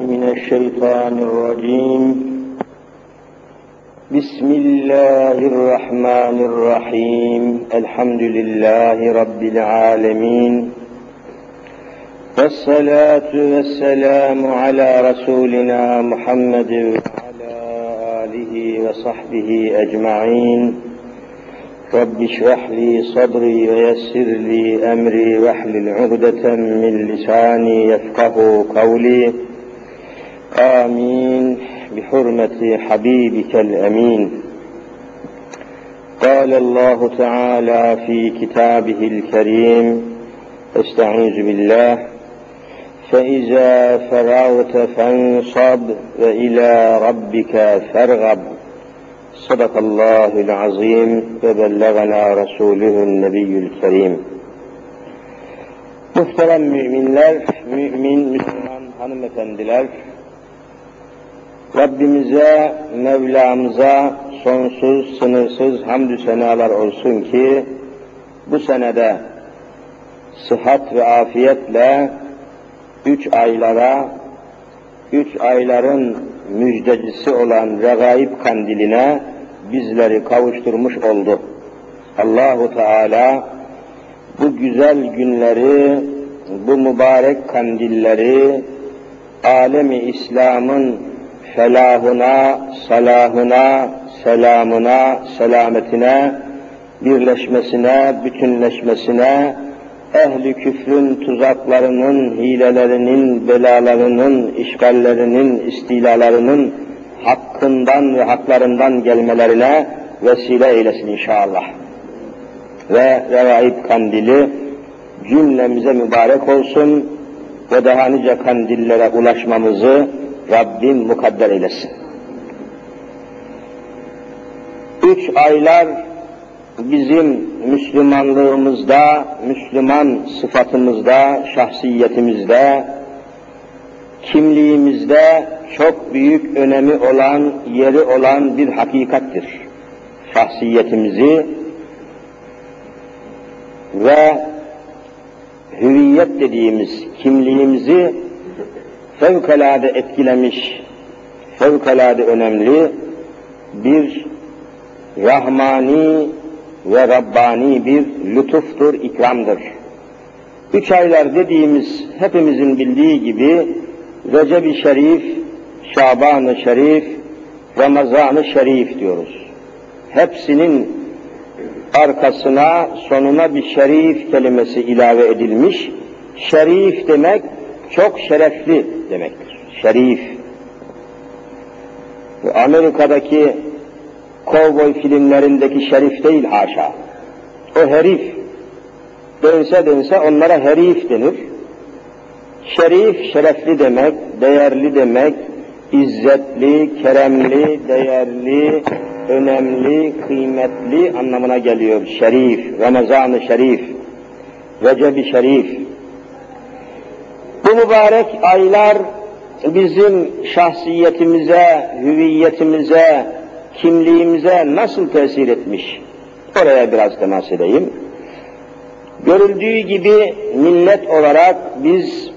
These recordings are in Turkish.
من الشيطان الرجيم. بسم الله الرحمن الرحيم. الحمد لله رب العالمين. والصلاة والسلام على رسولنا محمد وعلى آله وصحبه أجمعين. رب اشرح لي صدري ويسر لي أمري واحلل عقدة من لساني يفقه قولي. آمين. بحرمة حبيبك الأمين. قال الله تعالى في كتابه الكريم استعيذ بالله. فإذا فرغت فانصب وإلى ربك فارغب. صدق الله العظيم. وبلغنا رسوله النبي الكريم. Muhterem müminler, mümin, Müslüman hanımefendiler, Rabbimize, Mevlamıza sonsuz, sınırsız hamdü senalar olsun ki, bu senede sıhhat ve afiyetle üç aylara, üç ayların müjdecisi olan regaib kandiline bizleri kavuşturmuş oldu. Allahu Teala bu güzel günleri, bu mübarek kandilleri alemi İslam'ın felahına, salahına, selamına, selametine, birleşmesine, bütünleşmesine, ehli küfrün tuzaklarının, hilelerinin, belalarının, işgallerinin, istilalarının hakkından ve haklarından gelmelerine vesile eylesin inşallah. Ve revaib kandili cümlemize mübarek olsun ve daha nice kandillere ulaşmamızı Rabbim mukadder eylesin. Üç aylar bizim Müslümanlığımızda, Müslüman sıfatımızda, şahsiyetimizde, kimliğimizde çok büyük önemi olan, yeri olan bir hakikattir. Şahsiyetimizi ve hüviyet dediğimiz kimliğimizi fevkalade etkilemiş, fevkalade önemli bir rahmani ve Rabbani bir lütuftur, ikramdır. Üç aylar dediğimiz hepimizin bildiği gibi Recep-i Şerif, Şaban-ı Şerif, Ramazan-ı Şerif diyoruz. Hepsinin arkasına, sonuna bir şerif kelimesi ilave edilmiş. Şerif demek çok şerefli demektir. Şerif. Amerika'daki kovboy filmlerindeki şerif değil haşa. O herif. Dönse dönse onlara herif denir. Şerif, şerefli demek, değerli demek, izzetli, keremli, değerli, önemli, kıymetli anlamına geliyor. Şerif, Ramazan-ı Şerif, Recep-i Şerif. Bu mübarek aylar bizim şahsiyetimize, hüviyetimize, kimliğimize nasıl tesir etmiş? Oraya biraz temas edeyim. Görüldüğü gibi millet olarak biz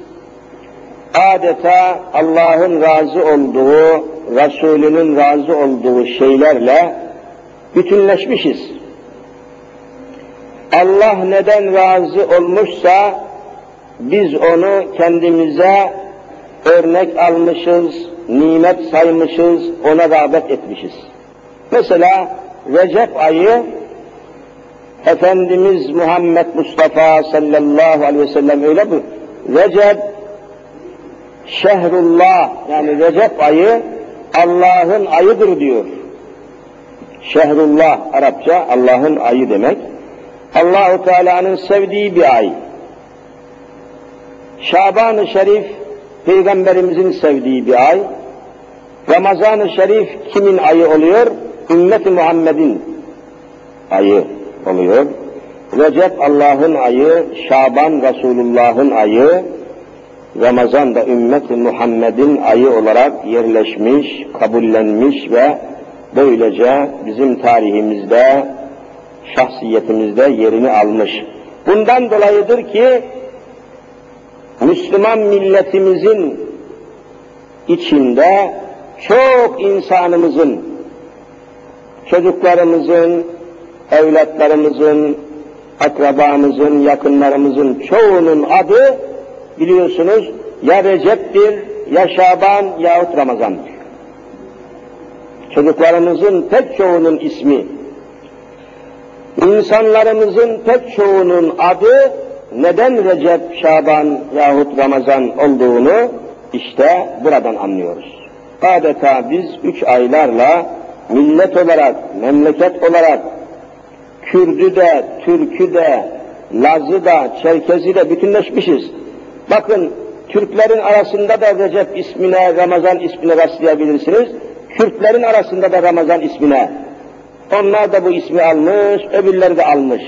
adeta Allah'ın razı olduğu, Resulünün razı olduğu şeylerle bütünleşmişiz. Allah neden razı olmuşsa biz onu kendimize örnek almışız, nimet saymışız, ona rağbet etmişiz. Mesela Recep ayı Efendimiz Muhammed Mustafa sallallahu aleyhi ve sellem öyle bu. Recep şehrullah yani Recep ayı Allah'ın ayıdır diyor. Şehrullah Arapça Allah'ın ayı demek. Allahu Teala'nın sevdiği bir ay. Şaban-ı Şerif Peygamberimizin sevdiği bir ay. Ramazan-ı Şerif kimin ayı oluyor? Ümmet-i Muhammed'in ayı oluyor. Recep Allah'ın ayı, Şaban Resulullah'ın ayı, Ramazan da ümmet-i Muhammed'in ayı olarak yerleşmiş, kabullenmiş ve böylece bizim tarihimizde, şahsiyetimizde yerini almış. Bundan dolayıdır ki Müslüman milletimizin içinde çok insanımızın, çocuklarımızın, evlatlarımızın, akrabamızın, yakınlarımızın çoğunun adı biliyorsunuz ya Recep'tir, ya Şaban yahut Ramazan'dır. Çocuklarımızın pek çoğunun ismi, insanlarımızın pek çoğunun adı neden Recep, Şaban yahut Ramazan olduğunu işte buradan anlıyoruz. Adeta biz üç aylarla millet olarak, memleket olarak Kürdü de, Türkü de, Lazı da, Çerkezi de bütünleşmişiz. Bakın Türklerin arasında da Recep ismine, Ramazan ismine rastlayabilirsiniz. Kürtlerin arasında da Ramazan ismine. Onlar da bu ismi almış, öbürleri de almış.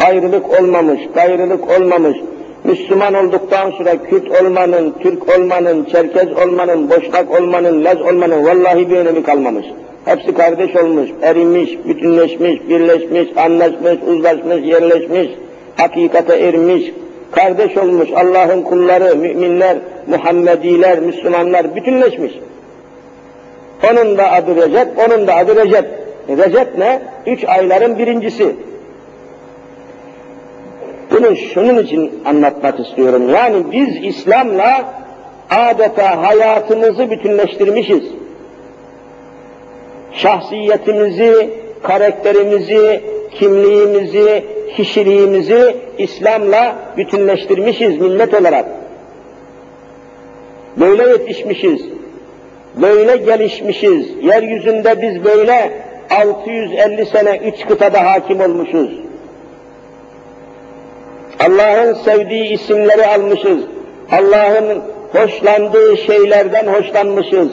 Ayrılık olmamış, gayrılık olmamış. Müslüman olduktan sonra Kürt olmanın, Türk olmanın, Çerkez olmanın, Boşnak olmanın, Laz olmanın vallahi bir önemi kalmamış. Hepsi kardeş olmuş, erimiş, bütünleşmiş, birleşmiş, anlaşmış, uzlaşmış, yerleşmiş, hakikate ermiş, kardeş olmuş Allah'ın kulları, müminler, Muhammediler, Müslümanlar bütünleşmiş. Onun da adı Recep, onun da adı Recep. E, Recep ne? Üç ayların birincisi. Bunu şunun için anlatmak istiyorum. Yani biz İslam'la adeta hayatımızı bütünleştirmişiz. Şahsiyetimizi, karakterimizi, kimliğimizi, kişiliğimizi İslam'la bütünleştirmişiz millet olarak. Böyle yetişmişiz, böyle gelişmişiz. Yeryüzünde biz böyle 650 sene üç kıtada hakim olmuşuz. Allah'ın sevdiği isimleri almışız. Allah'ın hoşlandığı şeylerden hoşlanmışız.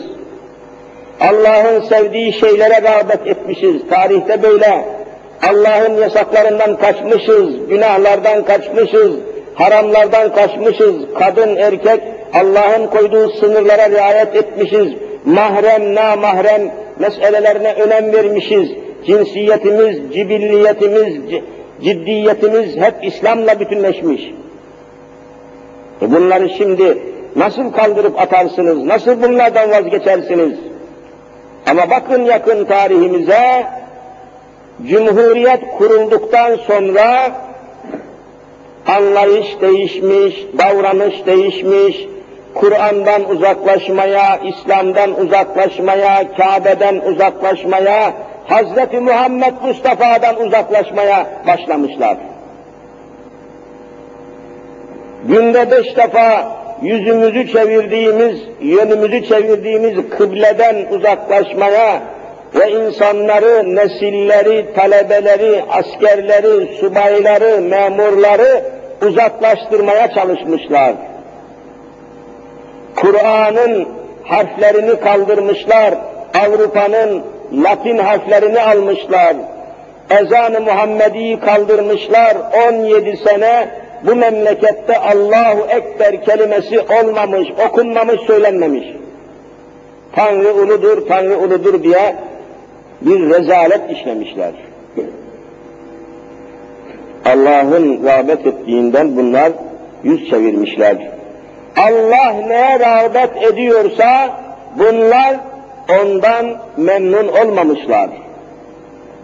Allah'ın sevdiği şeylere rağbet etmişiz. Tarihte böyle. Allah'ın yasaklarından kaçmışız, günahlardan kaçmışız, haramlardan kaçmışız. Kadın, erkek Allah'ın koyduğu sınırlara riayet etmişiz. Mahrem, namahrem meselelerine önem vermişiz. Cinsiyetimiz, cibilliyetimiz, ciddiyetimiz hep İslam'la bütünleşmiş. E bunları şimdi nasıl kaldırıp atarsınız, nasıl bunlardan vazgeçersiniz? Ama bakın yakın tarihimize, Cumhuriyet kurulduktan sonra anlayış değişmiş, davranış değişmiş, Kur'an'dan uzaklaşmaya, İslam'dan uzaklaşmaya, Kabe'den uzaklaşmaya, Hazreti Muhammed Mustafa'dan uzaklaşmaya başlamışlar. Günde beş defa yüzümüzü çevirdiğimiz, yönümüzü çevirdiğimiz kıbleden uzaklaşmaya ve insanları, nesilleri, talebeleri, askerleri, subayları, memurları uzaklaştırmaya çalışmışlar. Kur'an'ın harflerini kaldırmışlar, Avrupa'nın Latin harflerini almışlar, ezan-ı Muhammedi'yi kaldırmışlar, 17 sene bu memlekette Allahu Ekber kelimesi olmamış, okunmamış, söylenmemiş. Tanrı uludur, Tanrı uludur diye bir rezalet işlemişler. Allah'ın rağbet ettiğinden bunlar yüz çevirmişler. Allah neye rağbet ediyorsa bunlar ondan memnun olmamışlar.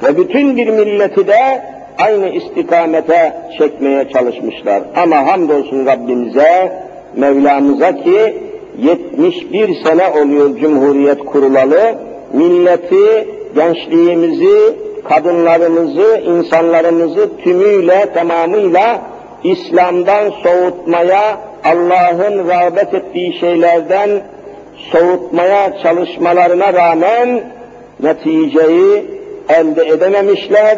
Ve bütün bir milleti de aynı istikamete çekmeye çalışmışlar. Ama hamdolsun Rabbimize, Mevlamıza ki 71 sene oluyor Cumhuriyet kurulalı, milleti, gençliğimizi, kadınlarımızı, insanlarımızı tümüyle, tamamıyla İslam'dan soğutmaya, Allah'ın rağbet ettiği şeylerden soğutmaya çalışmalarına rağmen neticeyi elde edememişler.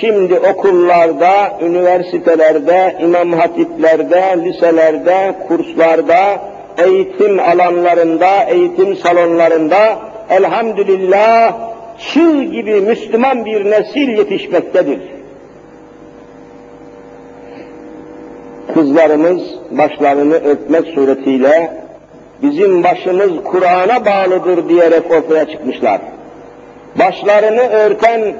Şimdi okullarda, üniversitelerde, imam hatiplerde, liselerde, kurslarda, eğitim alanlarında, eğitim salonlarında elhamdülillah çığ gibi Müslüman bir nesil yetişmektedir. Kızlarımız başlarını örtmek suretiyle bizim başımız Kur'an'a bağlıdır diyerek ortaya çıkmışlar. Başlarını örten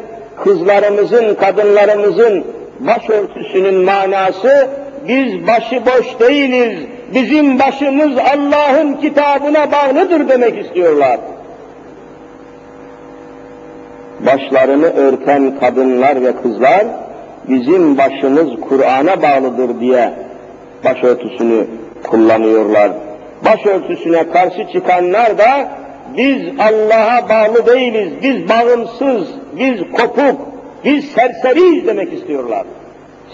kızlarımızın, kadınlarımızın başörtüsünün manası biz başıboş değiliz, bizim başımız Allah'ın kitabına bağlıdır demek istiyorlar. Başlarını örten kadınlar ve kızlar, bizim başımız Kur'an'a bağlıdır diye başörtüsünü kullanıyorlar. Başörtüsüne karşı çıkanlar da biz Allah'a bağlı değiliz, biz bağımsız, biz kopuk, biz serseriyiz demek istiyorlar.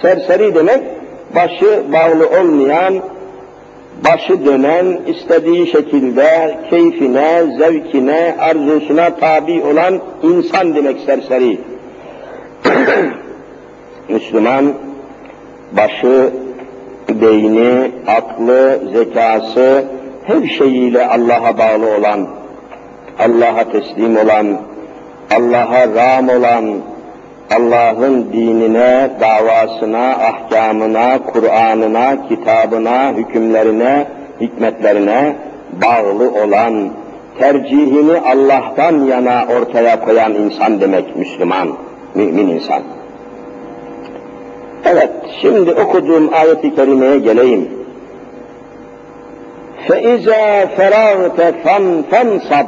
Serseri demek başı bağlı olmayan, başı dönen, istediği şekilde keyfine, zevkine, arzusuna tabi olan insan demek serseri. Müslüman başı, beyni, aklı, zekası, her şeyiyle Allah'a bağlı olan, Allah'a teslim olan, Allah'a ram olan, Allah'ın dinine, davasına, ahkamına, Kur'an'ına, kitabına, hükümlerine, hikmetlerine bağlı olan, tercihini Allah'tan yana ortaya koyan insan demek Müslüman, mümin insan. Evet, şimdi okuduğum ayet-i kerimeye geleyim. فَاِذَا فَرَغْتَ فَانْصَبْ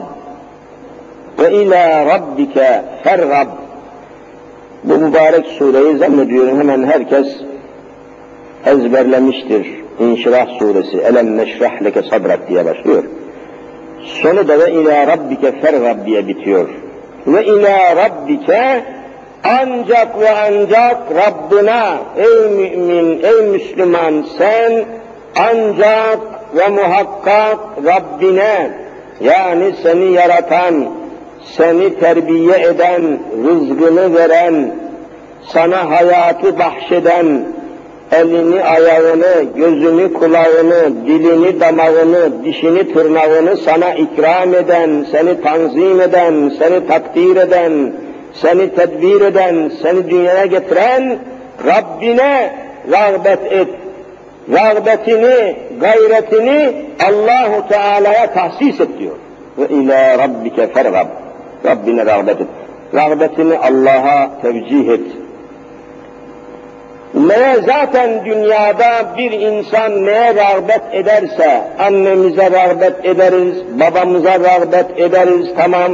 وَاِلَى رَبِّكَ فَرْغَبْ Bu mübarek sureyi zannediyorum hemen herkes ezberlemiştir. İnşirah suresi, Elem neşrah leke sabrak diye başlıyor. Sonu da ve ila rabbike fergab diye bitiyor. Ve ila rabbike ancak ve ancak Rabbına ey mümin, ey Müslüman sen ancak ve muhakkak Rabbine yani seni yaratan, seni terbiye eden, rızkını veren, sana hayatı bahşeden, elini, ayağını, gözünü, kulağını, dilini, damağını, dişini, tırnağını sana ikram eden, seni tanzim eden, seni takdir eden, seni tedbir eden, seni dünyaya getiren Rabbine rağbet et. Rağbetini, gayretini Allahu Teala'ya tahsis et diyor. Ve ila rabbike fergab. Rabbine rağbet et. Rağbetini Allah'a tevcih et. Neye zaten dünyada bir insan neye rağbet ederse, annemize rağbet ederiz, babamıza rağbet ederiz, tamam,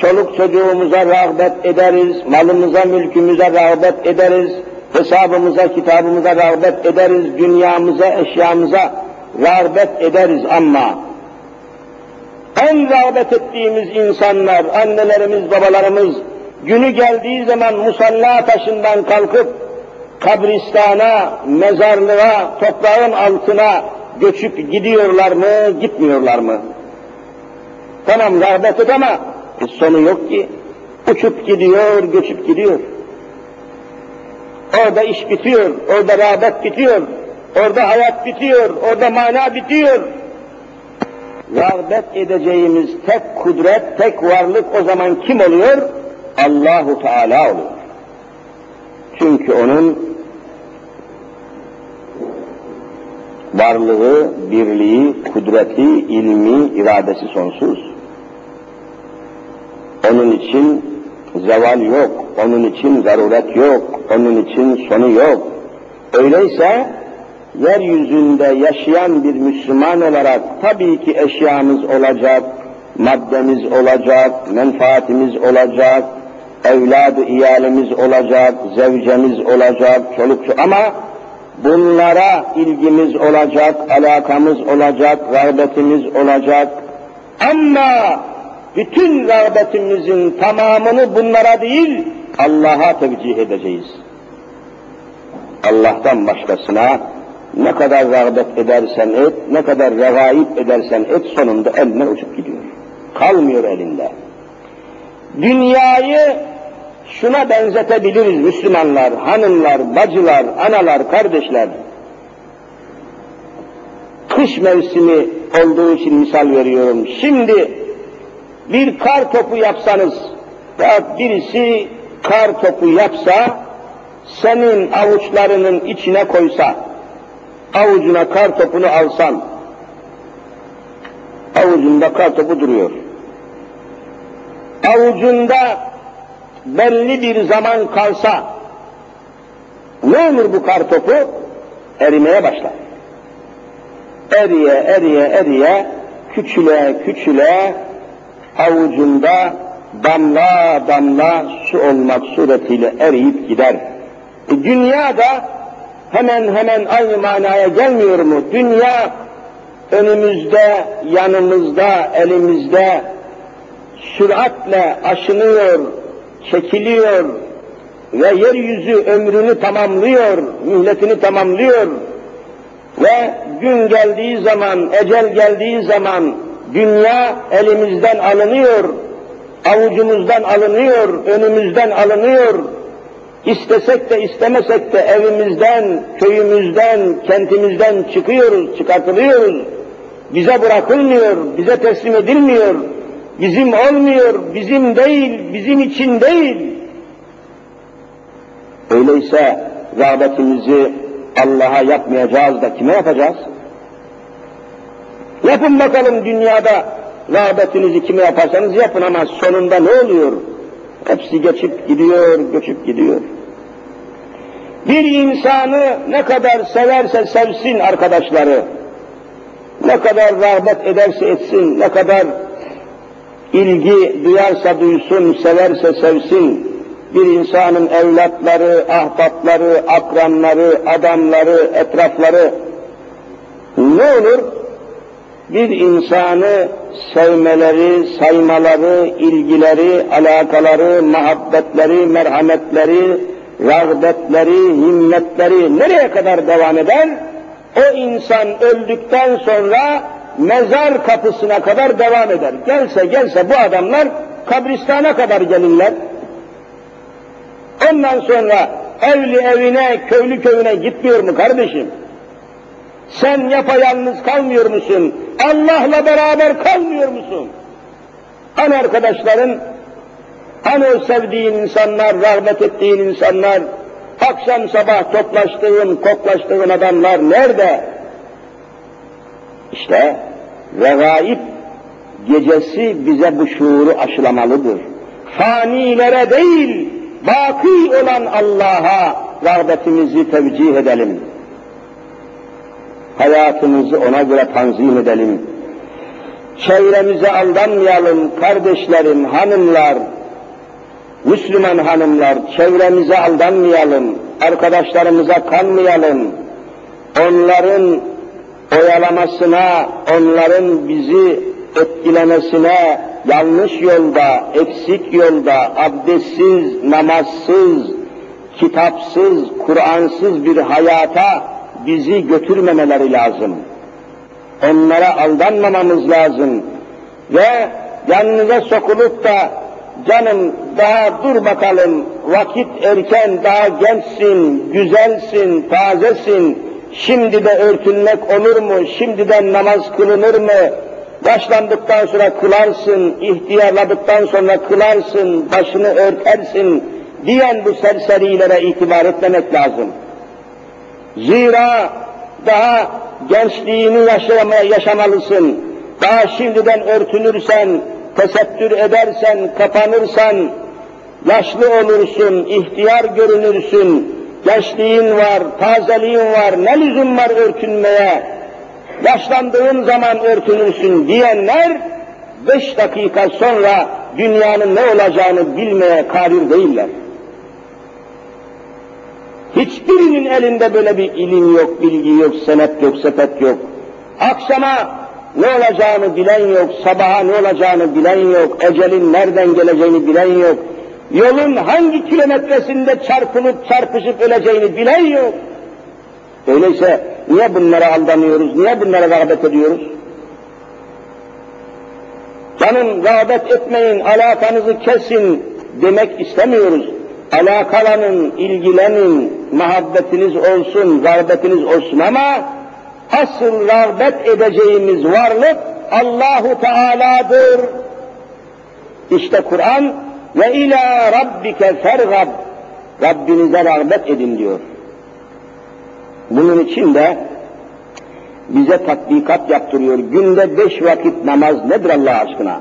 çoluk çocuğumuza rağbet ederiz, malımıza, mülkümüze rağbet ederiz, hesabımıza, kitabımıza rağbet ederiz, dünyamıza, eşyamıza rağbet ederiz ama en rağbet ettiğimiz insanlar, annelerimiz, babalarımız, günü geldiği zaman musalla taşından kalkıp kabristana, mezarlığa, toprağın altına göçüp gidiyorlar mı, gitmiyorlar mı? Tamam rağbet et ama sonu yok ki. Uçup gidiyor, göçüp gidiyor. Orada iş bitiyor, orada rağbet bitiyor, orada hayat bitiyor, orada mana bitiyor. Rağbet edeceğimiz tek kudret, tek varlık o zaman kim oluyor? Allahu Teala oluyor. Çünkü onun varlığı, birliği, kudreti, ilmi, iradesi sonsuz. Onun için zeval yok, onun için zaruret yok, onun için sonu yok. Öyleyse yeryüzünde yaşayan bir Müslüman olarak tabii ki eşyamız olacak, maddemiz olacak, menfaatimiz olacak, evladı iyalimiz olacak, zevcemiz olacak, çoluk ama bunlara ilgimiz olacak, alakamız olacak, rağbetimiz olacak. Ama bütün rağbetimizin tamamını bunlara değil, Allah'a tevcih edeceğiz. Allah'tan başkasına ne kadar rağbet edersen et, ne kadar regaip edersen et, sonunda eline uçup gidiyor. Kalmıyor elinde. Dünyayı şuna benzetebiliriz Müslümanlar, hanımlar, bacılar, analar, kardeşler. Kış mevsimi olduğu için misal veriyorum. Şimdi bir kar topu yapsanız ya birisi kar topu yapsa senin avuçlarının içine koysa avucuna kar topunu alsan avucunda kar topu duruyor. Avucunda belli bir zaman kalsa ne olur bu kar topu? Erimeye başlar. eriye eriye eriye küçüle küçüle avucunda damla damla su olmak suretiyle eriyip gider. E, dünya da hemen hemen aynı manaya gelmiyor mu? Dünya önümüzde, yanımızda, elimizde süratle aşınıyor, çekiliyor ve yeryüzü ömrünü tamamlıyor, mühletini tamamlıyor ve gün geldiği zaman, ecel geldiği zaman dünya elimizden alınıyor, avucumuzdan alınıyor, önümüzden alınıyor. İstesek de istemesek de evimizden, köyümüzden, kentimizden çıkıyoruz, çıkartılıyoruz. Bize bırakılmıyor, bize teslim edilmiyor. Bizim olmuyor, bizim değil, bizim için değil. Öyleyse rağbetimizi Allah'a yapmayacağız da kime yapacağız? Yapın bakalım dünyada rağbetinizi kime yaparsanız yapın ama sonunda ne oluyor? Hepsi geçip gidiyor, göçüp gidiyor. Bir insanı ne kadar severse sevsin arkadaşları, ne kadar rağbet ederse etsin, ne kadar ilgi duyarsa duysun, severse sevsin, bir insanın evlatları, ahbapları, akranları, adamları, etrafları ne olur? Bir insanı sevmeleri, saymaları, ilgileri, alakaları, muhabbetleri, merhametleri, rağbetleri, himmetleri nereye kadar devam eder? O insan öldükten sonra mezar kapısına kadar devam eder. Gelse gelse bu adamlar kabristana kadar gelirler. Ondan sonra evli evine, köylü köyüne gitmiyor mu kardeşim? Sen yapayalnız kalmıyor musun? Allah'la beraber kalmıyor musun? Hani arkadaşların, hani o sevdiğin insanlar, rağbet ettiğin insanlar, akşam sabah toplaştığın, koklaştığın adamlar nerede? İşte regaib gecesi bize bu şuuru aşılamalıdır. Fanilere değil, baki olan Allah'a rağbetimizi tevcih edelim. Hayatımızı ona göre tanzim edelim. Çevremize aldanmayalım kardeşlerim, hanımlar, Müslüman hanımlar, çevremize aldanmayalım, arkadaşlarımıza kanmayalım. Onların oyalamasına, onların bizi etkilemesine, yanlış yolda, eksik yolda, abdestsiz, namazsız, kitapsız, Kur'ansız bir hayata bizi götürmemeleri lazım. Onlara aldanmamamız lazım. Ve yanınıza sokulup da canım daha dur bakalım, vakit erken, daha gençsin, güzelsin, tazesin, şimdi de örtünmek olur mu, şimdiden namaz kılınır mı, Başlandıktan sonra kılarsın, ihtiyarladıktan sonra kılarsın, başını örtersin diyen bu serserilere itibar etmemek lazım. Zira daha gençliğini yaşamaya yaşamalısın. Daha şimdiden örtünürsen, tesettür edersen, kapanırsan, yaşlı olursun, ihtiyar görünürsün, gençliğin var, tazeliğin var, ne lüzum var örtünmeye, yaşlandığın zaman örtünürsün diyenler, beş dakika sonra dünyanın ne olacağını bilmeye kadir değiller. Hiçbirinin elinde böyle bir ilim yok, bilgi yok, senet yok, sepet yok. Akşama ne olacağını bilen yok, sabaha ne olacağını bilen yok, ecelin nereden geleceğini bilen yok, yolun hangi kilometresinde çarpılıp çarpışıp öleceğini bilen yok. Öyleyse niye bunlara aldanıyoruz, niye bunlara rağbet ediyoruz? Canım rağbet etmeyin, alakanızı kesin demek istemiyoruz. Alakalanın, ilgilenin, muhabbetiniz olsun, rağbetiniz olsun ama asıl rağbet edeceğimiz varlık Allahu Teala'dır. İşte Kur'an ve ila rabbike fergab Rabbinize rağbet edin diyor. Bunun için de bize tatbikat yaptırıyor. Günde beş vakit namaz nedir Allah aşkına?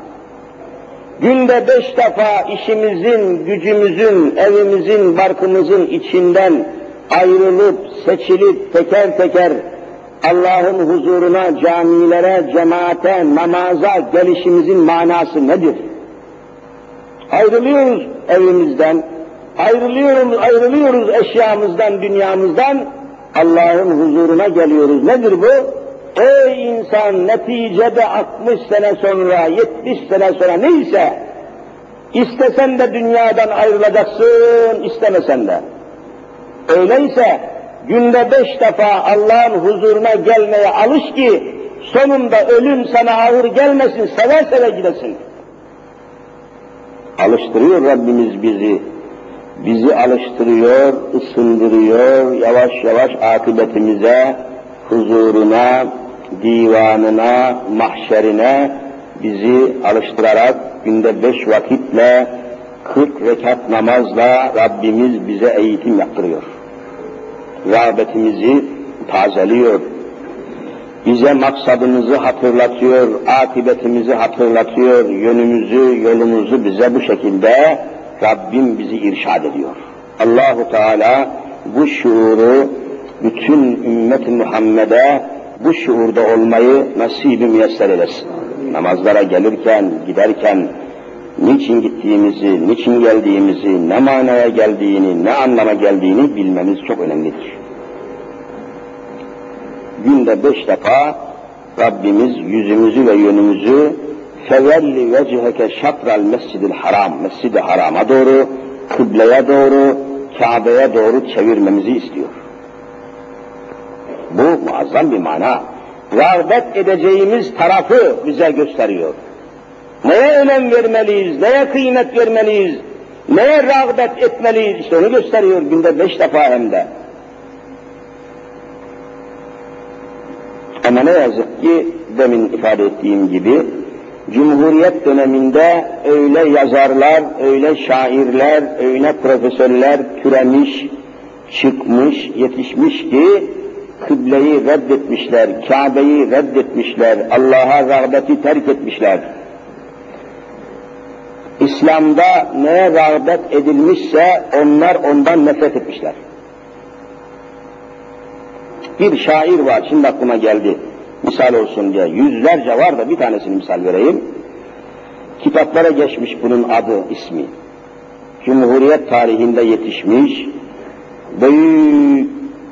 Günde beş defa işimizin, gücümüzün, evimizin, barkımızın içinden ayrılıp, seçilip, teker teker Allah'ın huzuruna, camilere, cemaate, namaza gelişimizin manası nedir? Ayrılıyoruz evimizden, ayrılıyoruz, ayrılıyoruz eşyamızdan, dünyamızdan, Allah'ın huzuruna geliyoruz. Nedir bu? Ey insan neticede 60 sene sonra, 70 sene sonra neyse, istesen de dünyadan ayrılacaksın, istemesen de. Öyleyse günde beş defa Allah'ın huzuruna gelmeye alış ki sonunda ölüm sana ağır gelmesin, seve seve gidesin. Alıştırıyor Rabbimiz bizi. Bizi alıştırıyor, ısındırıyor, yavaş yavaş akıbetimize, huzuruna, divanına, mahşerine bizi alıştırarak günde beş vakitle, kırk rekat namazla Rabbimiz bize eğitim yaptırıyor. Rağbetimizi tazeliyor. Bize maksadımızı hatırlatıyor, akıbetimizi hatırlatıyor, yönümüzü, yolumuzu bize bu şekilde Rabbim bizi irşad ediyor. Allahu Teala bu şuuru bütün ümmet Muhammed'e bu şuurda olmayı nasip-i müyesser eylesin. Namazlara gelirken, giderken, niçin gittiğimizi, niçin geldiğimizi, ne manaya geldiğini, ne anlama geldiğini bilmemiz çok önemlidir. Günde beş defa Rabbimiz yüzümüzü ve yönümüzü fevelli vecheke şatral mescidil haram, mescidi harama doğru, kıbleye doğru, Kabe'ye doğru çevirmemizi istiyor. Bu muazzam bir mana. Rağbet edeceğimiz tarafı bize gösteriyor. Neye önem vermeliyiz, neye kıymet vermeliyiz, neye rağbet etmeliyiz, işte onu gösteriyor günde beş defa hem de. Ama ne yazık ki demin ifade ettiğim gibi Cumhuriyet döneminde öyle yazarlar, öyle şairler, öyle profesörler türemiş, çıkmış, yetişmiş ki kıbleyi reddetmişler, Kabe'yi reddetmişler, Allah'a rağbeti terk etmişler. İslam'da neye rağbet edilmişse onlar ondan nefret etmişler. Bir şair var, şimdi aklıma geldi, misal olsun diye. Yüzlerce var da bir tanesini misal vereyim. Kitaplara geçmiş bunun adı, ismi. Cumhuriyet tarihinde yetişmiş, büyük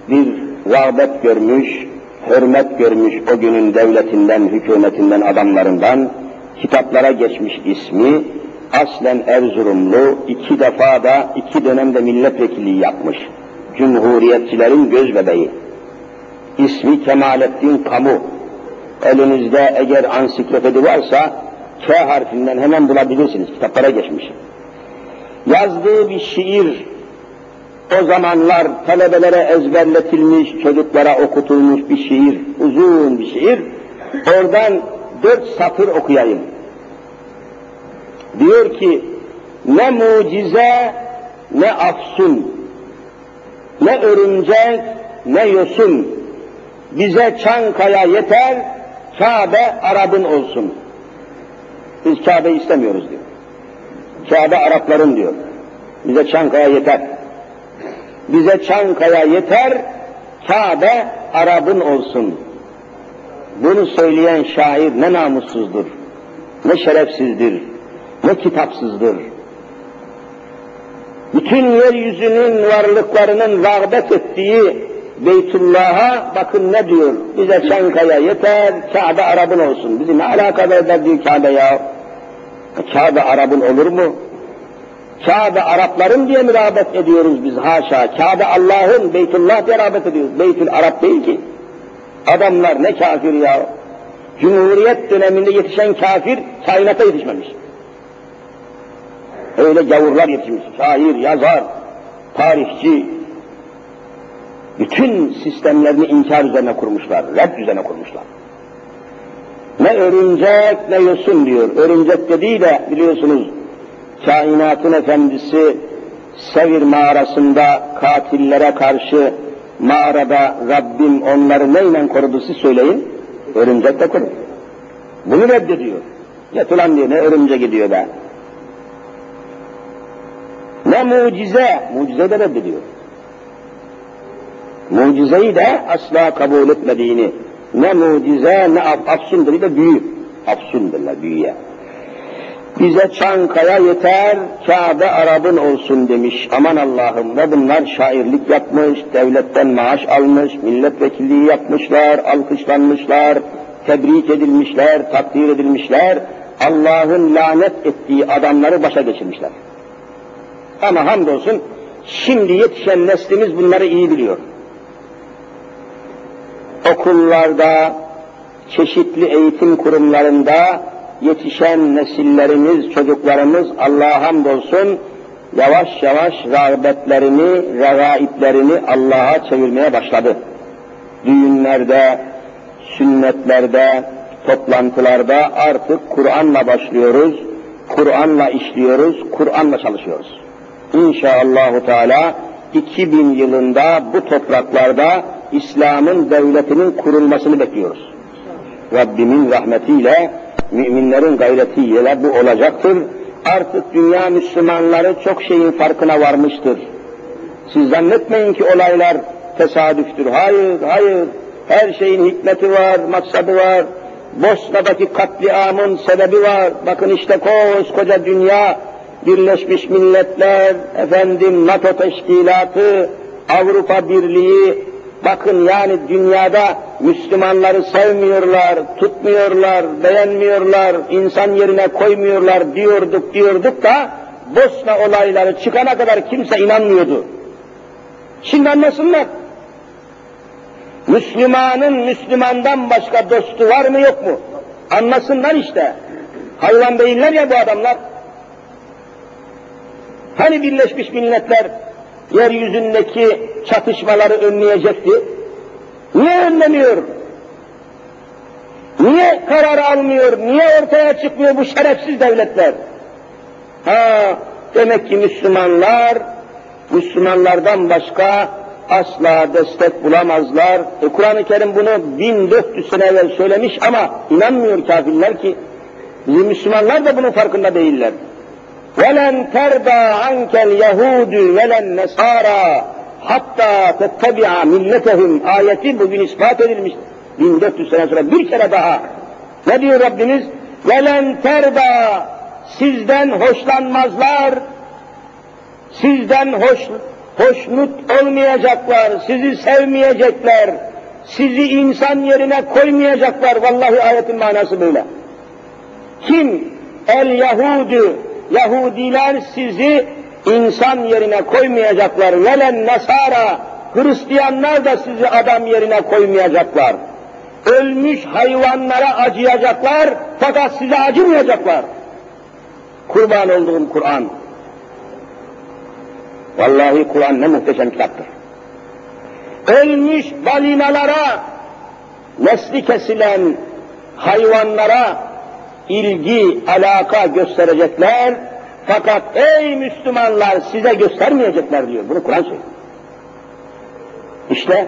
bir rağbet görmüş, hürmet görmüş o günün devletinden, hükümetinden, adamlarından, kitaplara geçmiş ismi, aslen Erzurumlu, iki defa da iki dönemde milletvekilliği yapmış. Cumhuriyetçilerin göz bebeği. İsmi Kemalettin Kamu. Elinizde eğer ansiklopedi varsa K harfinden hemen bulabilirsiniz. Kitaplara geçmiş. Yazdığı bir şiir o zamanlar talebelere ezberletilmiş, çocuklara okutulmuş bir şiir, uzun bir şiir. Oradan dört satır okuyayım. Diyor ki, ne mucize, ne afsun, ne örümcek, ne yosun, bize Çankaya yeter, Kabe Arap'ın olsun. Biz Kabe istemiyoruz diyor. Kabe Arapların diyor. Bize Çankaya yeter. Bize Çankaya yeter, Kabe Arap'ın olsun. Bunu söyleyen şair ne namussuzdur, ne şerefsizdir, ne kitapsızdır. Bütün yeryüzünün varlıklarının rağbet ettiği Beytullah'a bakın ne diyor, bize Çankaya yeter, Kabe Arap'ın olsun. Bizi ne alakadar eder diyor Kabe ya? Kabe Arap'ın olur mu? Kabe Arapların diye mi rağbet ediyoruz biz haşa? Kabe Allah'ın, Beytullah diye rağbet ediyoruz. Beytül Arap değil ki. Adamlar ne kafir ya? Cumhuriyet döneminde yetişen kafir kainata yetişmemiş. Öyle gavurlar yetişmiş. Şair, yazar, tarihçi. Bütün sistemlerini inkar üzerine kurmuşlar, red üzerine kurmuşlar. Ne örümcek ne yosun diyor. Örümcek dediği de biliyorsunuz kainatın efendisi Sevir mağarasında katillere karşı mağarada Rabbim onları neyle korudu siz söyleyin. Örümcek de korudu. Bunu reddediyor. Yatılan diyor ne örümcek gidiyor be. Ne mucize, mucize de reddediyor. Mucizeyi de asla kabul etmediğini, ne mucize ne af, afsundur, de büyü. Afsundurlar büyüye. Bize Çankaya yeter, Kabe Arap'ın olsun demiş. Aman Allah'ım ve bunlar şairlik yapmış, devletten maaş almış, milletvekilliği yapmışlar, alkışlanmışlar, tebrik edilmişler, takdir edilmişler. Allah'ın lanet ettiği adamları başa geçirmişler. Ama hamdolsun şimdi yetişen neslimiz bunları iyi biliyor. Okullarda, çeşitli eğitim kurumlarında yetişen nesillerimiz, çocuklarımız Allah'a hamdolsun yavaş yavaş rağbetlerini, regaiplerini Allah'a çevirmeye başladı. Düğünlerde, sünnetlerde, toplantılarda artık Kur'an'la başlıyoruz, Kur'an'la işliyoruz, Kur'an'la çalışıyoruz. İnşallahü Teala 2000 yılında bu topraklarda İslam'ın devletinin kurulmasını bekliyoruz. Rabbimin rahmetiyle, müminlerin gayretiyle bu olacaktır. Artık dünya Müslümanları çok şeyin farkına varmıştır. Siz zannetmeyin ki olaylar tesadüftür. Hayır, hayır. Her şeyin hikmeti var, maksadı var. Bosna'daki katliamın sebebi var. Bakın işte koskoca dünya, Birleşmiş Milletler, efendim NATO teşkilatı, Avrupa Birliği, bakın yani dünyada Müslümanları sevmiyorlar, tutmuyorlar, beğenmiyorlar, insan yerine koymuyorlar diyorduk diyorduk da Bosna olayları çıkana kadar kimse inanmıyordu. Şimdi anlasınlar. Müslümanın Müslümandan başka dostu var mı yok mu? Anlasınlar işte. Hayvan değiller ya bu adamlar. Hani Birleşmiş Milletler yeryüzündeki çatışmaları önleyecekti? Niye önlemiyor? Niye karar almıyor? Niye ortaya çıkmıyor bu şerefsiz devletler? Ha, demek ki Müslümanlar, Müslümanlardan başka asla destek bulamazlar. E, Kur'an-ı Kerim bunu 1400 sene evvel söylemiş ama inanmıyor kafirler ki bizim Müslümanlar da bunun farkında değiller. وَلَنْ تَرْضَى عَنْكَ الْيَهُودُ وَلَنْ نَصَارَى hatta tettebi'a milletehum ayeti bugün ispat edilmiş. 1400 sene sonra bir kere daha. Ne diyor Rabbimiz? Velen terda sizden hoşlanmazlar, sizden hoş, hoşnut olmayacaklar, sizi sevmeyecekler, sizi insan yerine koymayacaklar. Vallahi ayetin manası böyle. Kim? El Yahudu, Yahudiler sizi insan yerine koymayacaklar. Velen Nasara, Hristiyanlar da sizi adam yerine koymayacaklar. Ölmüş hayvanlara acıyacaklar fakat size acımayacaklar. Kurban olduğum Kur'an. Vallahi Kur'an ne muhteşem kitaptır. Ölmüş balinalara, nesli kesilen hayvanlara ilgi, alaka gösterecekler, fakat ey Müslümanlar size göstermeyecekler diyor. Bunu Kur'an söylüyor. İşte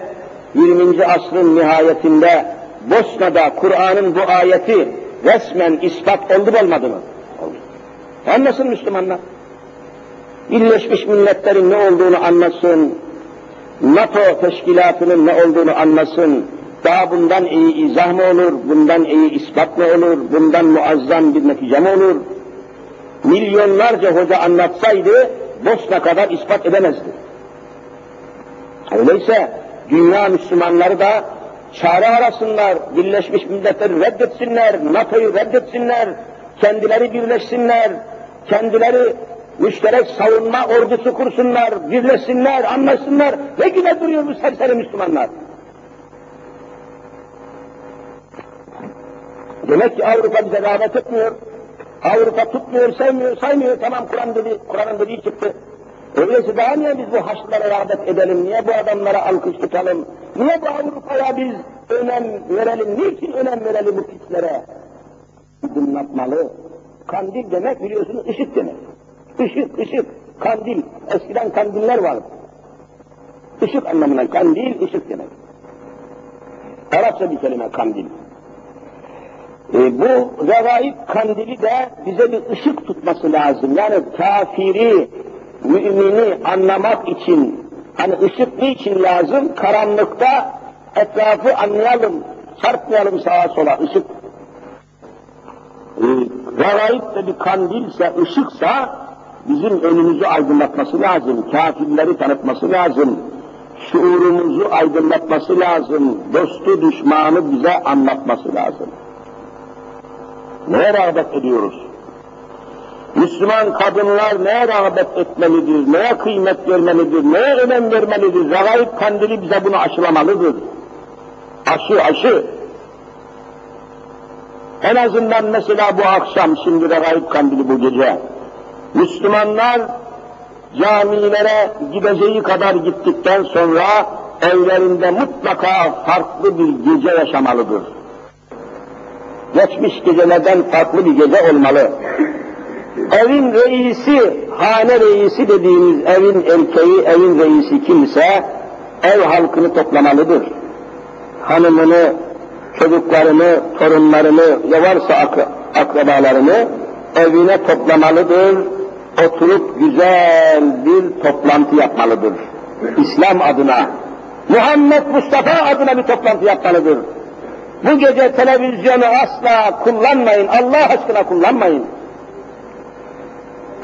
20. asrın nihayetinde Bosna'da Kur'an'ın bu ayeti resmen ispat oldu olmadı mı? Oldu. Anlasın Müslümanlar. Birleşmiş Milletler'in ne olduğunu anlasın, NATO teşkilatının ne olduğunu anlasın, daha bundan iyi izah mı olur, bundan iyi ispat mı olur, bundan muazzam bir netice mi olur? Milyonlarca hoca anlatsaydı, Bosna kadar ispat edemezdi. Öyleyse dünya Müslümanları da çare arasınlar, Birleşmiş Milletleri reddetsinler, NATO'yu reddetsinler, kendileri birleşsinler, kendileri müşterek savunma ordusu kursunlar, birleşsinler, anlaşsınlar. Ne güne duruyor bu serseri Müslümanlar? Demek ki Avrupa bize rağbet etmiyor. Avrupa tutmuyor, sevmiyor, saymıyor. Tamam Kur'an dedi, Kur'an'ın dediği çıktı. Öyleyse daha niye biz bu haçlara rağbet edelim, niye bu adamlara alkış tutalım, niye bu Avrupa'ya biz önem verelim, niçin önem verelim bu pislere? Aydınlatmalı. Kandil demek biliyorsunuz ışık demek. Işık, ışık, kandil. Eskiden kandiller vardı. Işık anlamına kandil, ışık demek. Arapça bir kelime kandil. E, bu regaib kandili de bize bir ışık tutması lazım. Yani kafiri, mümini anlamak için, Hani ışık niçin lazım? Karanlıkta etrafı anlayalım, çarpmayalım sağa sola, ışık. Ee, Regaib de bir kandilse, ışıksa bizim önümüzü aydınlatması lazım, kafirleri tanıtması lazım, şuurumuzu aydınlatması lazım, dostu düşmanı bize anlatması lazım. Neye rağbet ediyoruz? Müslüman kadınlar neye rağbet etmelidir, neye kıymet vermelidir, neye önem vermelidir? Regaib kandili bize bunu aşılamalıdır. Aşı, aşı. En azından mesela bu akşam, şimdi regaib kandili bu gece, Müslümanlar camilere gideceği kadar gittikten sonra evlerinde mutlaka farklı bir gece yaşamalıdır. Geçmiş gecelerden farklı bir gece olmalı. Evin reisi, hane reisi dediğimiz evin erkeği, evin reisi kimse ev halkını toplamalıdır. Hanımını, çocuklarını, torunlarını, ya varsa ak akrabalarını evine toplamalıdır, oturup güzel bir toplantı yapmalıdır. İslam adına, Muhammed Mustafa adına bir toplantı yapmalıdır. Bu gece televizyonu asla kullanmayın, Allah aşkına kullanmayın.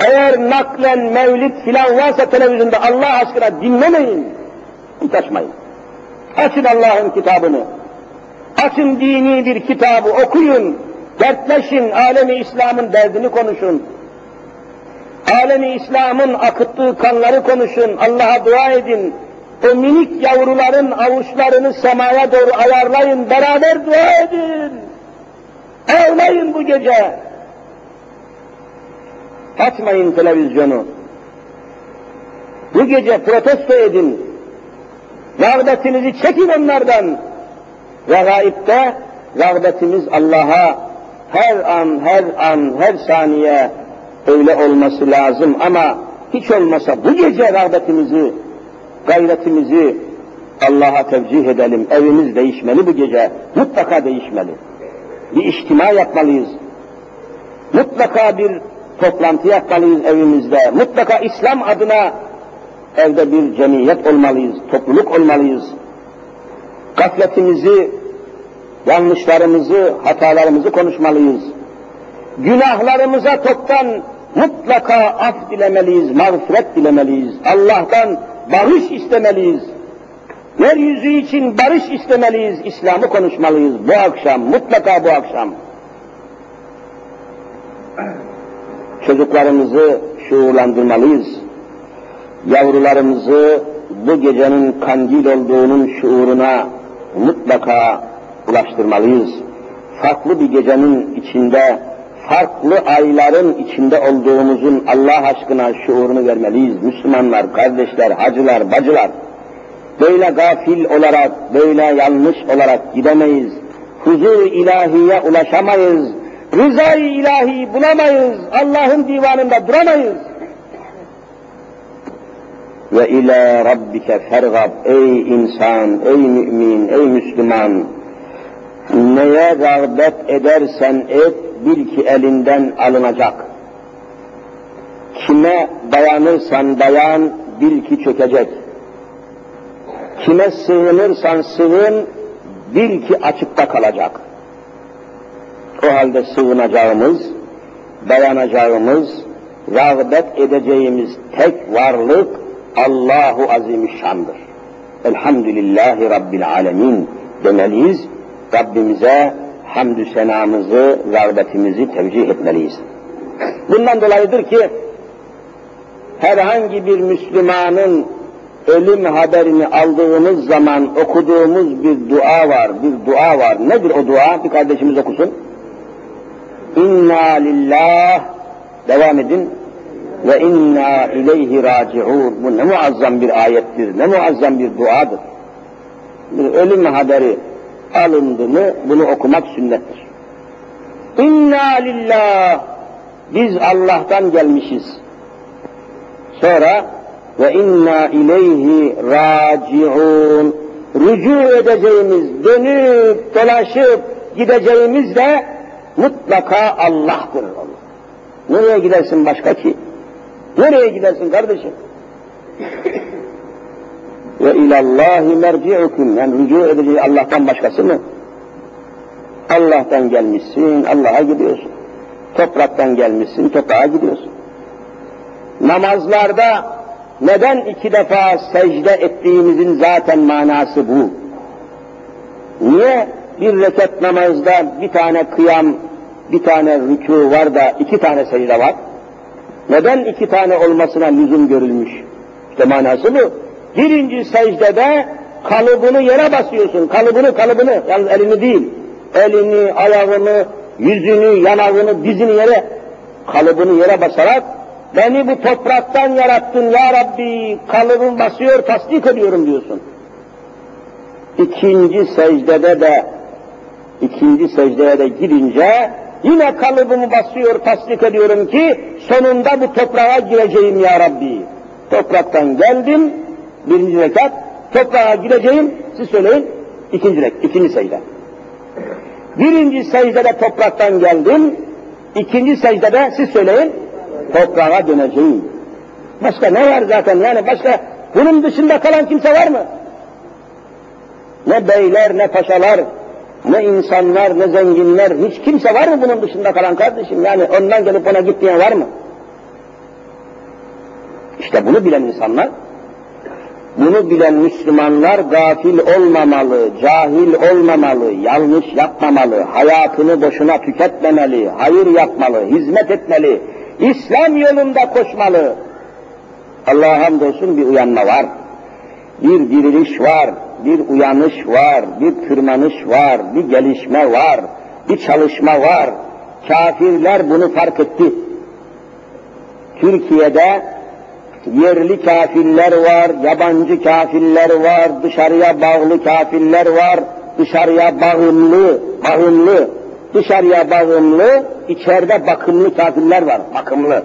Eğer naklen mevlid filan varsa televizyonda Allah aşkına dinlemeyin, hiç açmayın. Açın Allah'ın kitabını, açın dini bir kitabı okuyun, dertleşin, alemi İslam'ın derdini konuşun. Alemi İslam'ın akıttığı kanları konuşun, Allah'a dua edin. O minik yavruların avuçlarını semaya doğru ayarlayın, beraber dua edin. Ağlayın bu gece. Açmayın televizyonu. Bu gece protesto edin. Rağbetinizi çekin onlardan. Regaipte rağbetimiz Allah'a her an, her an, her saniye öyle olması lazım ama hiç olmasa bu gece rağbetimizi, gayretimizi Allah'a tevcih edelim. Evimiz değişmeli bu gece. Mutlaka değişmeli. Bir içtima yapmalıyız. Mutlaka bir toplantı yapmalıyız evimizde. Mutlaka İslam adına evde bir cemiyet olmalıyız, topluluk olmalıyız. Gafletimizi, yanlışlarımızı, hatalarımızı konuşmalıyız. Günahlarımıza toptan mutlaka af dilemeliyiz, mağfiret dilemeliyiz. Allah'tan barış istemeliyiz. Yeryüzü için barış istemeliyiz, İslam'ı konuşmalıyız bu akşam, mutlaka bu akşam. Çocuklarımızı şuurlandırmalıyız. Yavrularımızı bu gecenin kandil olduğunun şuuruna mutlaka ulaştırmalıyız. Farklı bir gecenin içinde, farklı ayların içinde olduğumuzun Allah aşkına şuurunu vermeliyiz. Müslümanlar, kardeşler, hacılar, bacılar. Böyle gafil olarak, böyle yanlış olarak gidemeyiz. Huzur ilahiye ulaşamayız. Rızayı ilahi bulamayız. Allah'ın divanında duramayız. Ve ila rabbike fergab ey insan, ey mümin, ey Müslüman. Neye rağbet edersen et, bil ki elinden alınacak. Kime dayanırsan dayan, bil ki çökecek. Kime sığınırsan sığın, bil ki açıkta kalacak. O halde sığınacağımız, dayanacağımız, rağbet edeceğimiz tek varlık Allahu Azimüşşan'dır. Elhamdülillahi Rabbil Alemin demeliyiz. Rabbimize hamdü senamızı, rağbetimizi tevcih etmeliyiz. Bundan dolayıdır ki herhangi bir Müslümanın ölüm haberini aldığımız zaman okuduğumuz bir dua var, bir dua var. Nedir o dua? Bir kardeşimiz okusun. İnna lillah devam edin ve inna ileyhi raciun. Bu ne muazzam bir ayettir, ne muazzam bir duadır. Bir ölüm haberi alındı mı bunu okumak sünnettir. İnna lillah biz Allah'tan gelmişiz. Sonra ve inna ileyhi raciun rücu edeceğimiz, dönüp dolaşıp gideceğimiz de mutlaka Allah'tır. Allah. Nereye gidersin başka ki? Nereye gidersin kardeşim? Ve ilallahi merci'ukum. Yani rücu edeceği Allah'tan başkası mı? Allah'tan gelmişsin, Allah'a gidiyorsun. Topraktan gelmişsin, toprağa gidiyorsun. Namazlarda neden iki defa secde ettiğimizin zaten manası bu. Niye bir rekat namazda bir tane kıyam, bir tane rükû var da iki tane secde var? Neden iki tane olmasına lüzum görülmüş? İşte manası bu. Birinci secdede kalıbını yere basıyorsun. Kalıbını, kalıbını. Yalnız elini değil. Elini, ayağını, yüzünü, yanağını, dizini yere, kalıbını yere basarak beni bu topraktan yarattın ya Rabbi, kalıbım basıyor, tasdik ediyorum diyorsun. İkinci secdede de, ikinci secdeye de girince yine kalıbımı basıyor, tasdik ediyorum ki sonunda bu toprağa gireceğim ya Rabbi. Topraktan geldim, birinci rekat, toprağa gireceğim, siz söyleyin, ikinci rekat, ikinci secde. Birinci secdede topraktan geldim, ikinci secdede siz söyleyin, toprağa döneceğim. Başka ne var zaten yani başka bunun dışında kalan kimse var mı? Ne beyler, ne paşalar, ne insanlar, ne zenginler, hiç kimse var mı bunun dışında kalan kardeşim? Yani ondan gelip ona gitmeyen var mı? İşte bunu bilen insanlar, bunu bilen Müslümanlar gafil olmamalı, cahil olmamalı, yanlış yapmamalı, hayatını boşuna tüketmemeli, hayır yapmalı, hizmet etmeli, İslam yolunda koşmalı. Allah'a hamdolsun bir uyanma var. Bir diriliş var, bir uyanış var, bir tırmanış var, bir gelişme var, bir çalışma var. Kafirler bunu fark etti. Türkiye'de yerli kafirler var, yabancı kafirler var, dışarıya bağlı kafirler var, dışarıya bağımlı, bağımlı, dışarıya bağımlı, içeride bakımlı kafirler var, bakımlı.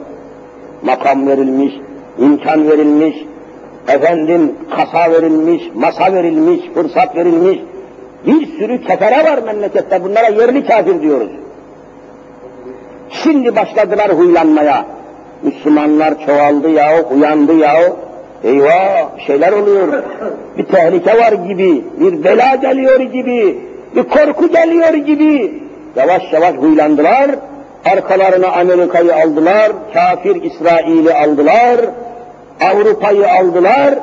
Makam verilmiş, imkan verilmiş, efendim kasa verilmiş, masa verilmiş, fırsat verilmiş. Bir sürü kefere var memlekette, bunlara yerli kafir diyoruz. Şimdi başladılar huylanmaya. Müslümanlar çoğaldı ya, uyandı ya. Eyvah şeyler oluyor. Bir tehlike var gibi, bir bela geliyor gibi, bir korku geliyor gibi. Yavaş yavaş huylandılar. Arkalarına Amerika'yı aldılar, kafir İsrail'i aldılar, Avrupa'yı aldılar.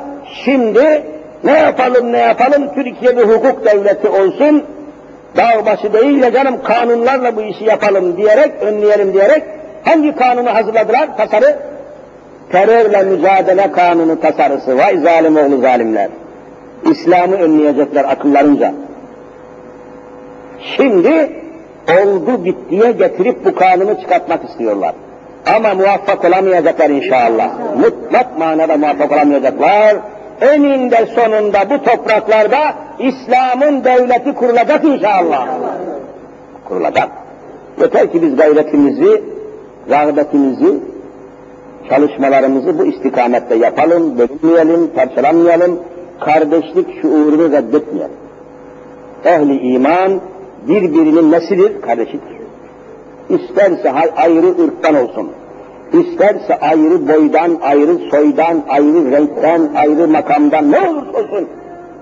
Şimdi ne yapalım ne yapalım Türkiye bir hukuk devleti olsun, dağ başı değil de canım kanunlarla bu işi yapalım diyerek, önleyelim diyerek hangi kanunu hazırladılar? Tasarı? Terörle mücadele kanunu tasarısı. Vay zalim oğlu zalimler. İslam'ı önleyecekler akıllarınca. Şimdi oldu bittiye getirip bu kanunu çıkartmak istiyorlar. Ama muvaffak olamayacaklar inşallah. Mutlak manada muvaffak olamayacaklar. Eninde sonunda bu topraklarda İslam'ın devleti kurulacak inşallah. Kurulacak. Yeter ki biz gayretimizi, rağbetimizi, çalışmalarımızı bu istikamette yapalım, bölünmeyelim, parçalanmayalım, kardeşlik şuurunu reddetmeyelim. Ehli iman birbirinin nesidir? Kardeşidir. İsterse ayrı ırktan olsun, isterse ayrı boydan, ayrı soydan, ayrı renkten, ayrı makamdan ne olursa olsun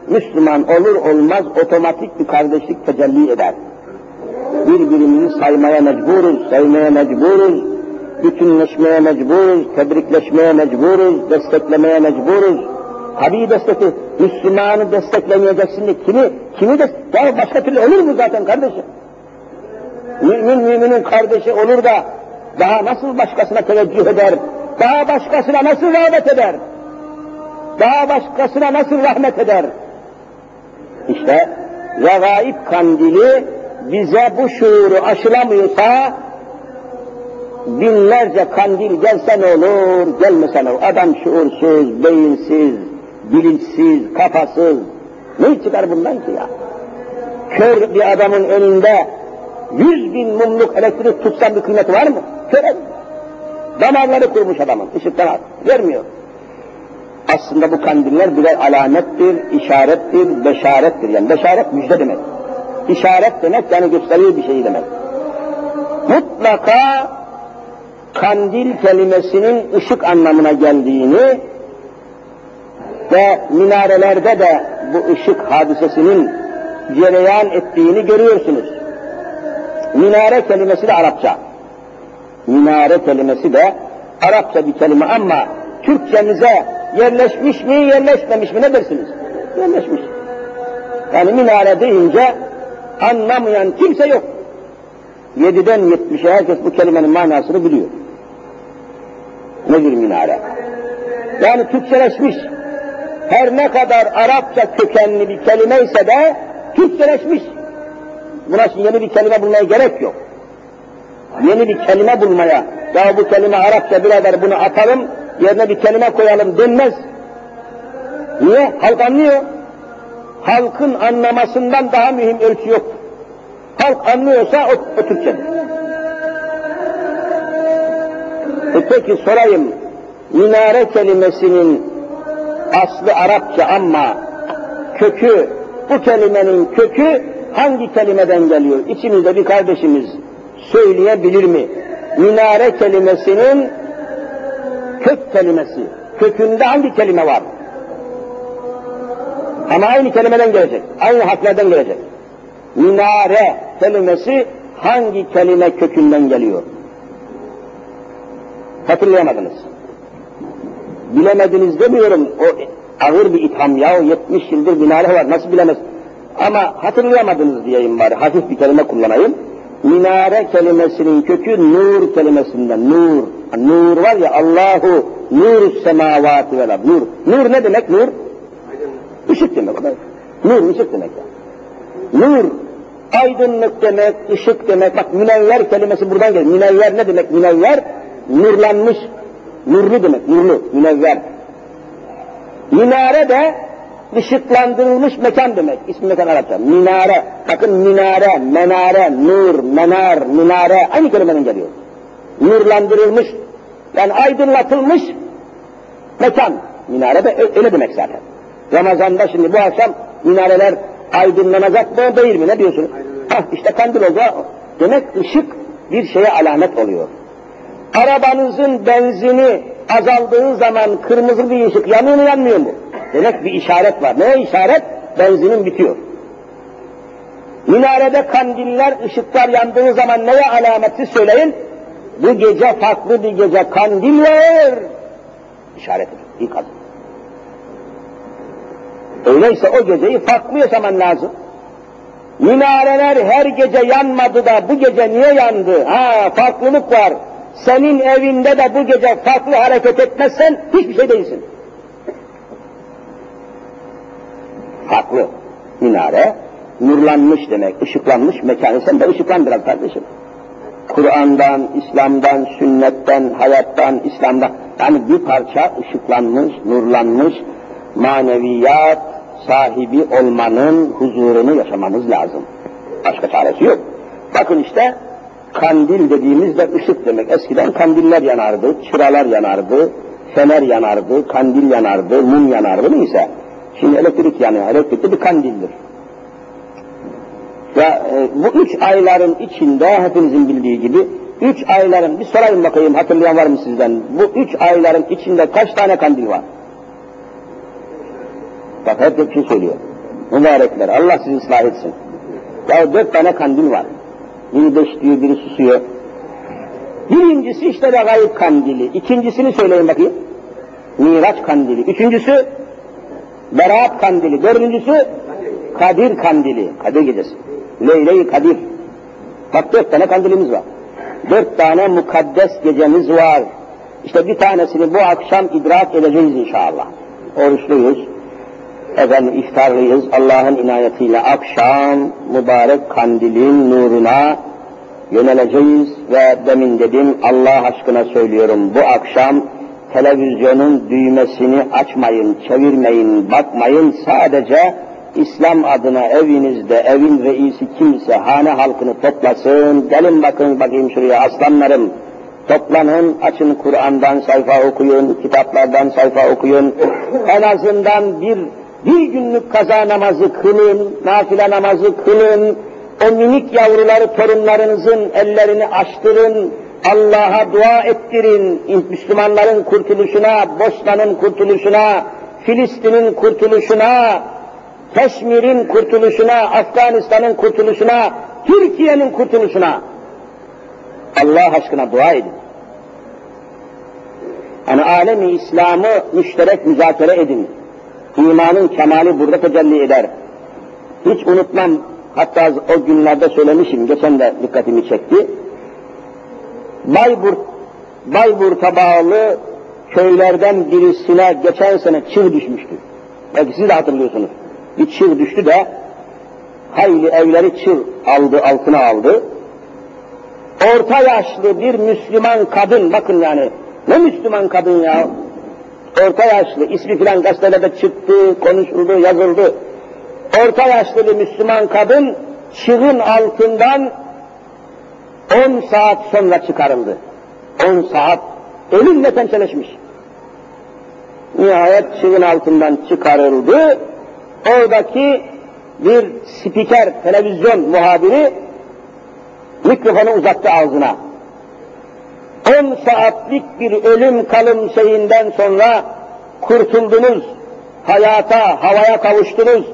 Müslüman olur olmaz otomatik bir kardeşlik tecelli eder. Birbirimizi saymaya mecburuz, sevmeye mecburuz, bütünleşmeye mecburuz, tebrikleşmeye mecburuz, desteklemeye mecburuz. Tabii destekli, Müslümanı desteklemeyeceksin de kimi, kimi de, ya başka türlü olur mu zaten kardeşim? Mümin müminin kardeşi olur da daha nasıl başkasına teveccüh eder, daha başkasına nasıl rağbet eder, daha başkasına nasıl rahmet eder? İşte regaib kandili bize bu şuuru aşılamıyorsa binlerce kandil gelse ne olur, gelmese ne olur? Adam şuursuz, beyinsiz, bilinçsiz, kafasız. Ne çıkar bundan ki ya? Kör bir adamın önünde yüz bin mumluk elektrik tutsan bir kıymeti var mı? Köre. Damarları kurmuş adamın, ışıktan. Vermiyor. Aslında bu kandiller birer alamettir, işarettir, beşarettir. Yani beşaret müjde demek. İşaret demek yani gösteriyor bir şey demek. Mutlaka kandil kelimesinin ışık anlamına geldiğini ve minarelerde de bu ışık hadisesinin cereyan ettiğini görüyorsunuz. Minare kelimesi de Arapça. Minare kelimesi de Arapça bir kelime ama Türkçemize yerleşmiş mi, yerleşmemiş mi ne dersiniz? Yerleşmiş. Yani minare deyince anlamayan kimse yok. Yediden yetmişe herkes bu kelimenin manasını biliyor. Nedir minare? Yani Türkçeleşmiş. Her ne kadar Arapça kökenli bir kelime ise de Türkçeleşmiş. Buna şimdi yeni bir kelime bulmaya gerek yok. Yeni bir kelime bulmaya, ya bu kelime Arapça birader bunu atalım, yerine bir kelime koyalım denmez. Niye? Halk anlıyor. Halkın anlamasından daha mühim ölçü yok. Halk anlıyorsa o, o Türkçedir. E peki sorayım, minare kelimesinin aslı Arapça ama kökü, bu kelimenin kökü hangi kelimeden geliyor? İçimizde bir kardeşimiz söyleyebilir mi? Minare kelimesinin kök kelimesi, kökünde hangi kelime var? Ama aynı kelimeden gelecek, aynı harflerden gelecek. Minare kelimesi hangi kelime kökünden geliyor? Hatırlayamadınız. Bilemediniz demiyorum, o ağır bir itham ya, o 70 yıldır minare var, nasıl bilemez? Ama hatırlayamadınız diyeyim bari, hafif bir kelime kullanayım. Minare kelimesinin kökü nur kelimesinden, nur. Nur var ya, Allahu nur semavati vel nur. Nur ne demek nur? Işık demek. Nur, ışık demek ya. Nur, aydınlık demek, ışık demek. Bak münevver kelimesi buradan geliyor. Münevver ne demek? Münevver, nurlanmış, nurlu demek, nurlu, münevver. Minare de ışıklandırılmış mekan demek. İsmi mekan Arapça. Minare. Bakın minare, menare, nur, menar, minare aynı kelimeden geliyor. Nurlandırılmış, yani aydınlatılmış mekan. Minare de öyle demek zaten. Ramazan'da şimdi bu akşam minareler aydınlanacak mı değil mi? Ne diyorsunuz? Hah işte kandil olacak. Demek ışık bir şeye alamet oluyor. Arabanızın benzini azaldığı zaman kırmızı bir ışık yanıyor mu yanmıyor mu? Demek bir işaret var. Ne işaret? Benzinin bitiyor. Minarede kandiller, ışıklar yandığı zaman neye alameti söyleyin? Bu gece farklı bir gece kandiller işaretidir. İlk adım. Öyleyse o geceyi farklı yaşaman lazım. Minareler her gece yanmadı da bu gece niye yandı? Ha farklılık var. Senin evinde de bu gece farklı hareket etmezsen hiçbir şey değilsin. Farklı. Minare nurlanmış demek, ışıklanmış mekanı. Sen de ışıklan biraz kardeşim. Kur'an'dan, İslam'dan, sünnetten, hayattan, İslam'dan. Yani bir parça ışıklanmış, nurlanmış, maneviyat sahibi olmanın huzurunu yaşamamız lazım. Başka çaresi yok. Bakın işte kandil dediğimizde ışık demek. Eskiden kandiller yanardı, çıralar yanardı, fener yanardı, kandil yanardı, mum yanardı neyse. Şimdi elektrik yanıyor, elektrik de bir kandildir. Ve bu üç ayların içinde hepinizin bildiği gibi üç ayların, bir sorayım bakayım hatırlayan var mı sizden? Bu üç ayların içinde kaç tane kandil var? Bak hep bir şey söylüyor. Mübarekler, Allah sizi ıslah etsin. Ya dört tane kandil var. Biri beşliyor, biri susuyor. Birincisi işte gayb kandili. İkincisini söyleyin bakayım. Miraç kandili. Üçüncüsü Berat kandili. Dördüncüsü Kadir kandili. Kadir gecesi. Leyle-i Kadir. Bak dört tane kandilimiz var. Dört tane mukaddes gecemiz var. İşte bir tanesini bu akşam idrak edeceğiz inşallah. Oruçluyuz. Efendim iftarlıyız. Allah'ın inayetiyle akşam mübarek kandilin nuruna yöneleceğiz ve demin dedim Allah aşkına söylüyorum bu akşam televizyonun düğmesini açmayın, çevirmeyin, bakmayın. Sadece İslam adına evinizde evin reisi kimse hane halkını toplasın, gelin bakın bakayım şuraya aslanlarım, toplanın, açın Kur'an'dan sayfa okuyun, kitaplardan sayfa okuyun, en azından bir bir günlük kaza namazı kılın, nafile namazı kılın, o minik yavruları torunlarınızın ellerini açtırın, Allah'a dua ettirin, Müslümanların kurtuluşuna, Bosna'nın kurtuluşuna, Filistin'in kurtuluşuna, Keşmir'in kurtuluşuna, Afganistan'ın kurtuluşuna, Türkiye'nin kurtuluşuna Allah aşkına dua edin. Yani alemi İslam'ı müşterek müzakere edin. İmanın kemali burada tecelli eder. Hiç unutmam, hatta o günlerde söylemişim, geçen de dikkatimi çekti. Bayburt, Bayburt'a bağlı köylerden birisine geçen sene çığ düşmüştü. Belki siz de hatırlıyorsunuz. Bir çığ düştü de hayli evleri çığ aldı, altına aldı. Orta yaşlı bir Müslüman kadın, bakın yani ne Müslüman kadın ya? Orta yaşlı, ismi filan gazetelerde çıktı, konuşuldu, yazıldı. Orta yaşlı bir Müslüman kadın çığın altından 10 saat sonra çıkarıldı. 10 saat ölümle pençeleşmiş. Nihayet çığın altından çıkarıldı. Oradaki bir spiker, televizyon muhabiri mikrofonu uzattı ağzına. 10 saatlik bir ölüm kalım şeyinden sonra kurtuldunuz, hayata, havaya kavuştunuz.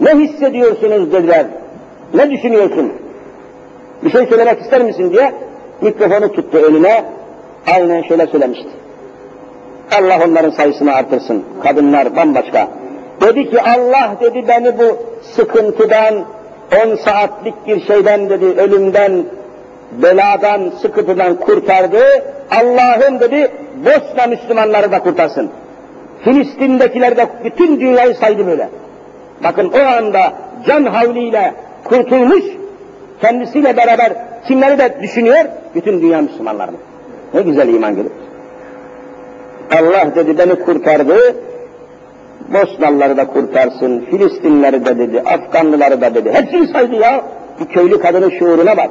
Ne hissediyorsunuz dediler. Ne düşünüyorsun? Bir şey söylemek ister misin diye mikrofonu tuttu önüne. Aynen şöyle söylemişti. Allah onların sayısını artırsın. Kadınlar bambaşka. Dedi ki Allah dedi beni bu sıkıntıdan, on saatlik bir şeyden dedi, ölümden, beladan, sıkıntıdan kurtardı. Allah'ım dedi, Bosna Müslümanları da kurtarsın. Filistin'dekiler de bütün dünyayı saydı böyle. Bakın o anda can havliyle kurtulmuş, kendisiyle beraber kimleri de düşünüyor? Bütün dünya Müslümanlarını. Ne güzel iman görüyor. Allah dedi beni kurtardı, Bosnalıları da kurtarsın, Filistinleri de dedi, Afganlıları da dedi. Hepsini saydı ya. Bir köylü kadının şuuruna bak.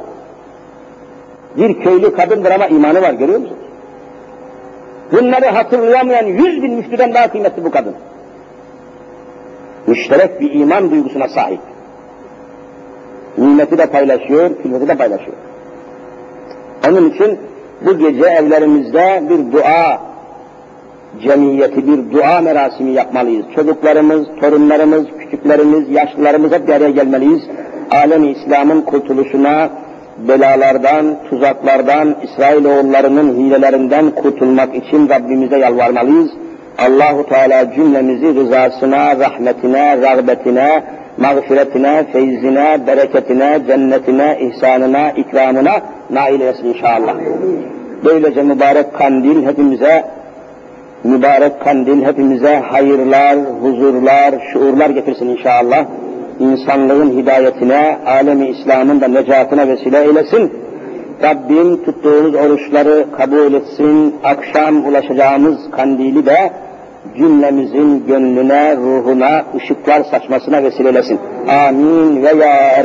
Bir köylü kadındır ama imanı var görüyor musun? Bunları hatırlayamayan yüz bin müftüden daha kıymetli bu kadın. Müşterek bir iman duygusuna sahip. Nimeti de paylaşıyor, külfeti de paylaşıyor. Onun için bu gece evlerimizde bir dua cemiyeti, bir dua merasimi yapmalıyız. Çocuklarımız, torunlarımız, küçüklerimiz, yaşlılarımız hep bir araya gelmeliyiz. Alem-i İslam'ın kurtuluşuna, belalardan, tuzaklardan, İsrailoğullarının hilelerinden kurtulmak için Rabbimize yalvarmalıyız. Allahu Teala cümlemizi rızasına, rahmetine, rağbetine, mağfiretine, feyzine, bereketine, cennetine, ihsanına, ikramına nail etsin inşallah. Böylece mübarek kandil hepimize mübarek kandil hepimize hayırlar, huzurlar, şuurlar getirsin inşallah. İnsanlığın hidayetine, alemi İslam'ın da necatına vesile eylesin. Rabbim tuttuğumuz oruçları kabul etsin. Akşam ulaşacağımız kandili de cümlemizin gönlüne, ruhuna ışıklar saçmasına vesile eylesin. Amin ve ya